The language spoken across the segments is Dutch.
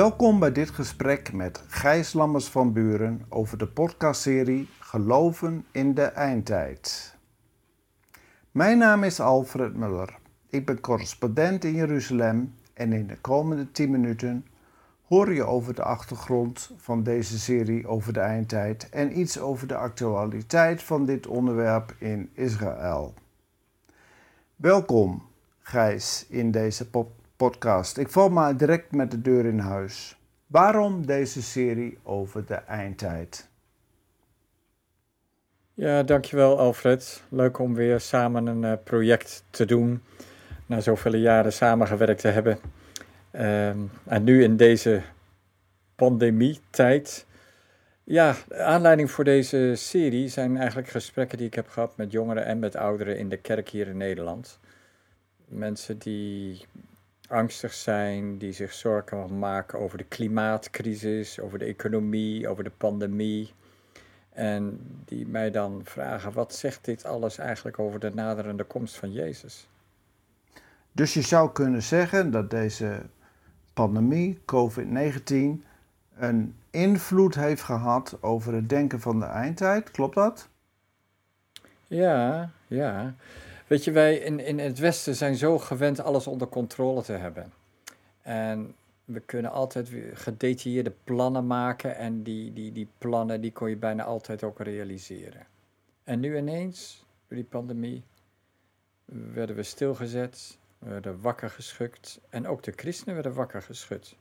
Welkom bij dit gesprek met Gijs Lammers van Buren over de podcastserie Geloven in de Eindtijd. Mijn naam is Alfred Muller. Ik ben correspondent in Jeruzalem en in de komende 10 minuten hoor je over de achtergrond van deze serie over de eindtijd en iets over de actualiteit van dit onderwerp in Israël. Welkom, Gijs, in deze podcast. Ik val maar direct met de deur in huis. Waarom deze serie over de eindtijd? Ja, dankjewel Alfred. Leuk om weer samen een uh, project te doen. Na zoveel jaren samengewerkt te hebben. Um, en nu in deze pandemietijd. Ja, de aanleiding voor deze serie zijn eigenlijk gesprekken die ik heb gehad met jongeren en met ouderen in de kerk hier in Nederland. Mensen die angstig zijn, die zich zorgen maken over de klimaatcrisis, over de economie, over de pandemie. En die mij dan vragen: wat zegt dit alles eigenlijk over de naderende komst van Jezus? Dus je zou kunnen zeggen dat deze pandemie, COVID-19, een invloed heeft gehad over het denken van de eindtijd. Klopt dat? Ja, ja. Weet je, wij in, in het Westen zijn zo gewend alles onder controle te hebben. En we kunnen altijd gedetailleerde plannen maken en die, die, die plannen die kon je bijna altijd ook realiseren. En nu ineens, door die pandemie, werden we stilgezet, we werden wakker geschud en ook de christenen werden wakker geschud.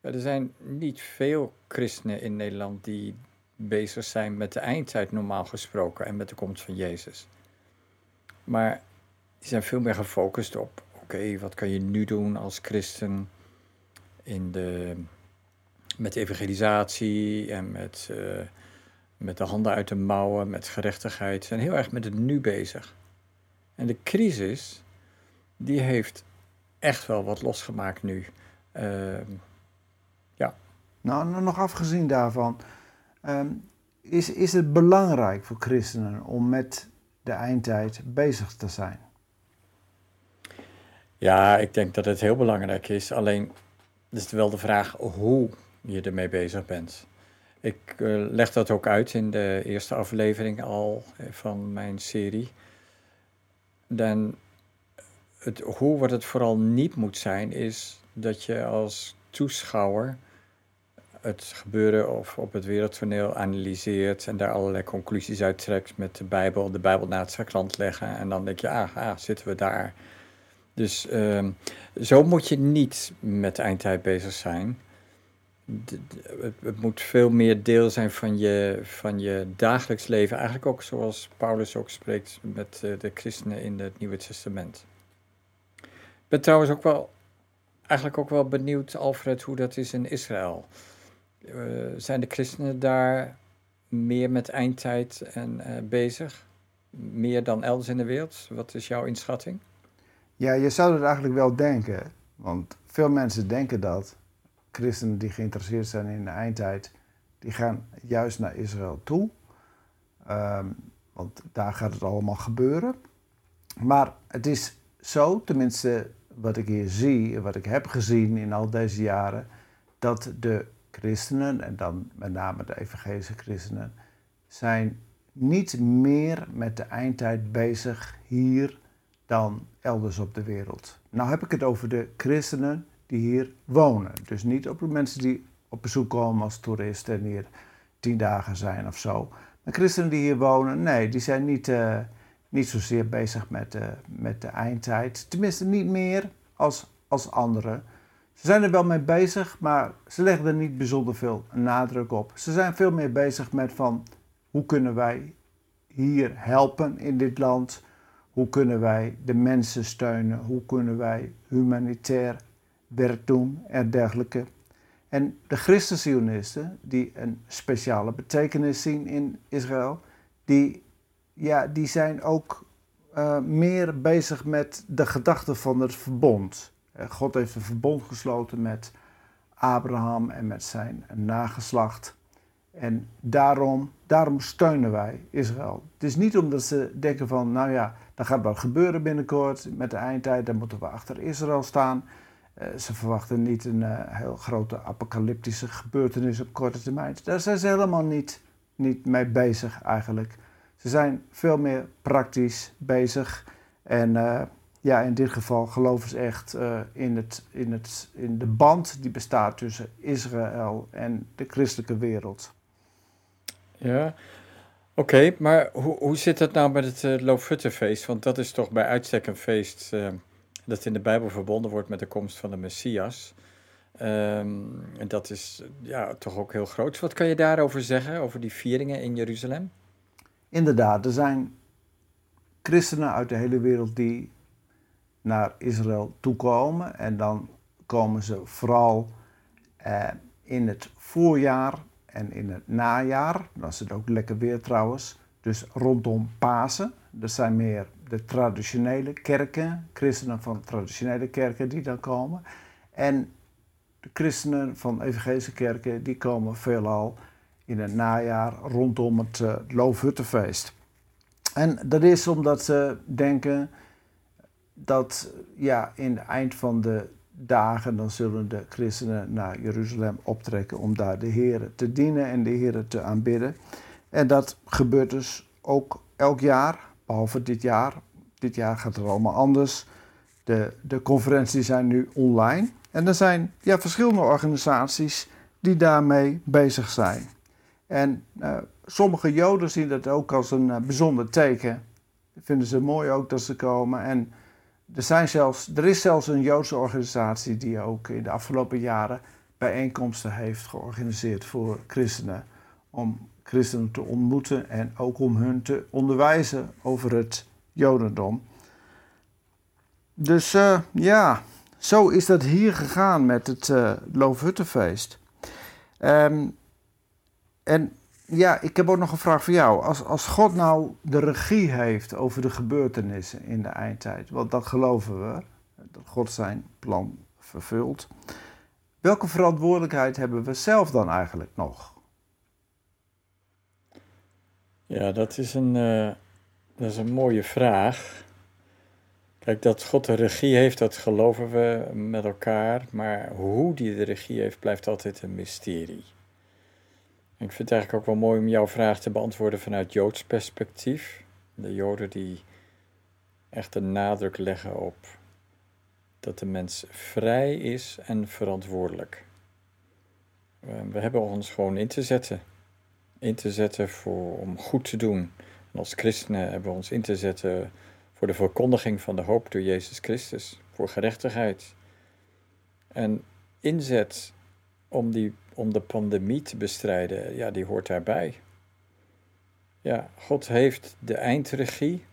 er zijn niet veel christenen in Nederland die bezig zijn met de eindtijd normaal gesproken en met de komst van Jezus. Maar die zijn veel meer gefocust op, oké, wat kan je nu doen als christen in de, met evangelisatie en met, uh, met de handen uit de mouwen, met gerechtigheid. Ze zijn heel erg met het nu bezig. En de crisis, die heeft echt wel wat losgemaakt nu. Uh, ja. Nou, nog afgezien daarvan, um, is, is het belangrijk voor christenen om met de eindtijd bezig te zijn? Ja, ik denk dat het heel belangrijk is. Alleen is wel de vraag hoe je ermee bezig bent. Ik uh, leg dat ook uit in de eerste aflevering al eh, van mijn serie. Dan het, hoe wat het vooral niet moet zijn, is dat je als toeschouwer het gebeuren of op het wereldtoneel analyseert en daar allerlei conclusies uit trekt met de Bijbel, de Bijbel naast zijn klant leggen en dan denk je, ah, ah zitten we daar. Dus uh, zo moet je niet met de eindtijd bezig zijn. het, het, moet veel meer deel zijn van je, van je dagelijks leven. Eigenlijk ook zoals Paulus ook spreekt met uh, de christenen in het Nieuwe Testament. Ik ben trouwens ook wel, eigenlijk ook wel benieuwd, Alfred, hoe dat is in Israël. Uh, zijn de christenen daar meer met eindtijd en, uh, bezig? Meer dan elders in de wereld? Wat is jouw inschatting? Ja, je zou het eigenlijk wel denken. Want veel mensen denken dat. Christenen die geïnteresseerd zijn in de eindtijd, die gaan juist naar Israël toe. Um, want daar gaat het allemaal gebeuren. Maar het is zo, tenminste wat ik hier zie, wat ik heb gezien in al deze jaren, dat de christenen, en dan met name de evangelische christenen, zijn niet meer met de eindtijd bezig hier dan elders op de wereld. Nou heb ik het over de christenen die hier wonen. Dus niet op de mensen die op bezoek komen als toeristen en hier tien dagen zijn of zo. Maar christenen die hier wonen, nee, die zijn niet, uh, niet zozeer bezig met, uh, met de eindtijd. Tenminste, niet meer als, als anderen. Ze zijn er wel mee bezig, maar ze leggen er niet bijzonder veel nadruk op. Ze zijn veel meer bezig met van hoe kunnen wij hier helpen in dit land? Hoe kunnen wij de mensen steunen? Hoe kunnen wij humanitair werk doen en dergelijke? En de christenzionisten, die een speciale betekenis zien in Israël, die, ja, die zijn ook uh, meer bezig met de gedachte van het verbond. Eh, God heeft een verbond gesloten met Abraham en met zijn nageslacht. En daarom, daarom steunen wij Israël. Het is niet omdat ze denken van, nou ja, dat gaat wel gebeuren binnenkort met de eindtijd, dan moeten we achter Israël staan. Eh, ze verwachten niet een uh, heel grote apocalyptische gebeurtenis op korte termijn. Daar zijn ze helemaal niet, niet mee bezig eigenlijk. Ze zijn veel meer praktisch bezig. En ja, in dit geval geloven ze echt in, het, in, het, in de band die bestaat tussen Israël en de christelijke wereld. Ja, oké, maar hoe, hoe zit het nou met het uh, Loofhuttenfeest? Want dat is toch bij uitstek een feest dat in de Bijbel verbonden wordt met de komst van de Messias. Ehm, en dat is ja, toch ook heel groot. Wat kan je daarover zeggen, over die vieringen in Jeruzalem? Inderdaad, er zijn christenen uit de hele wereld die naar Israël toekomen. En dan komen ze vooral eh, in het voorjaar en in het najaar. Dan is het ook lekker weer trouwens. Dus rondom Pasen. Er zijn meer de traditionele kerken, christenen van traditionele kerken die dan komen. En de christenen van evangelische kerken die komen veelal in het najaar rondom het uh, Loofhuttenfeest. En dat is omdat ze denken dat ja, in het eind van de dagen dan zullen de christenen naar Jeruzalem optrekken om daar de Heer te dienen en de Heer te aanbidden. En dat gebeurt dus ook elk jaar behalve dit jaar. Dit jaar gaat het allemaal anders. De, de conferenties zijn nu online. En er zijn ja, verschillende organisaties die daarmee bezig zijn. En uh, sommige Joden zien dat ook als een uh, bijzonder teken. Vinden ze mooi ook dat ze komen. En er, zijn zelfs, er is zelfs een Joodse organisatie die ook in de afgelopen jaren bijeenkomsten heeft georganiseerd voor christenen. Om christenen te ontmoeten en ook om hun te onderwijzen over het Jodendom. Dus uh, ja, zo is dat hier gegaan met het uh, Loofhuttenfeest. Um, en ja, ik heb ook nog een vraag voor jou. Als, als God nou de regie heeft over de gebeurtenissen in de eindtijd, want dat geloven we, dat God zijn plan vervult. Welke verantwoordelijkheid hebben we zelf dan eigenlijk nog? Ja, dat is een, uh, dat is een mooie vraag. Kijk, dat God de regie heeft, dat geloven we met elkaar. Maar hoe die de regie heeft, blijft altijd een mysterie. Ik vind het eigenlijk ook wel mooi om jouw vraag te beantwoorden vanuit Joods perspectief. De Joden die echt een nadruk leggen op dat de mens vrij is en verantwoordelijk. We hebben ons gewoon in te zetten in te zetten voor, om goed te doen. En als christenen hebben we ons in te zetten voor de verkondiging van de hoop door Jezus Christus, voor gerechtigheid. En inzet om, die, om de pandemie te bestrijden, ja, die hoort daarbij. Ja, God heeft de eindregie,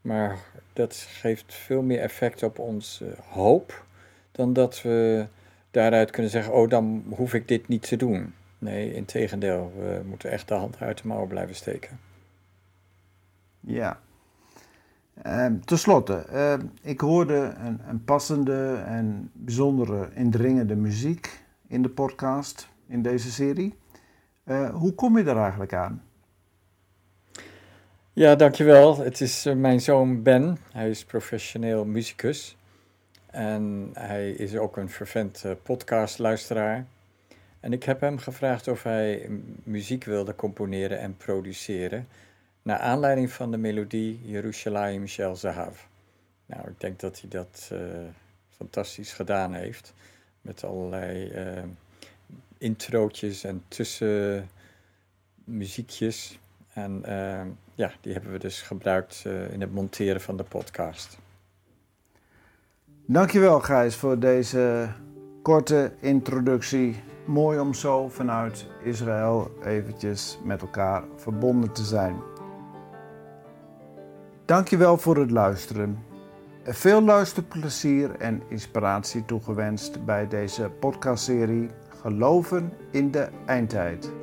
maar dat geeft veel meer effect op onze hoop dan dat we daaruit kunnen zeggen: Oh, dan hoef ik dit niet te doen. Nee, in tegendeel, we moeten echt de hand uit de mouwen blijven steken. Ja. Uh, Ten slotte, uh, ik hoorde een, een, passende en bijzondere indringende muziek in de podcast, in deze serie. Uh, hoe kom je daar eigenlijk aan? Ja, dankjewel. Het is eh, mijn zoon Ben. Hij is professioneel muzikus. En hij is ook een fervent podcastluisteraar. En ik heb hem gevraagd of hij muziek wilde componeren en produceren. Naar aanleiding van de melodie Jerusalem Shel Zahav. Nou, ik denk dat hij dat fantastisch gedaan heeft. Met allerlei uh, introotjes en tussenmuziekjes. En uh, ja, die hebben we dus gebruikt in het monteren van de podcast. Dankjewel Gijs voor deze korte introductie mooi om zo vanuit Israël eventjes met elkaar verbonden te zijn. Dankjewel voor het luisteren. Veel luisterplezier en inspiratie toegewenst bij deze podcastserie Geloven in de Eindtijd.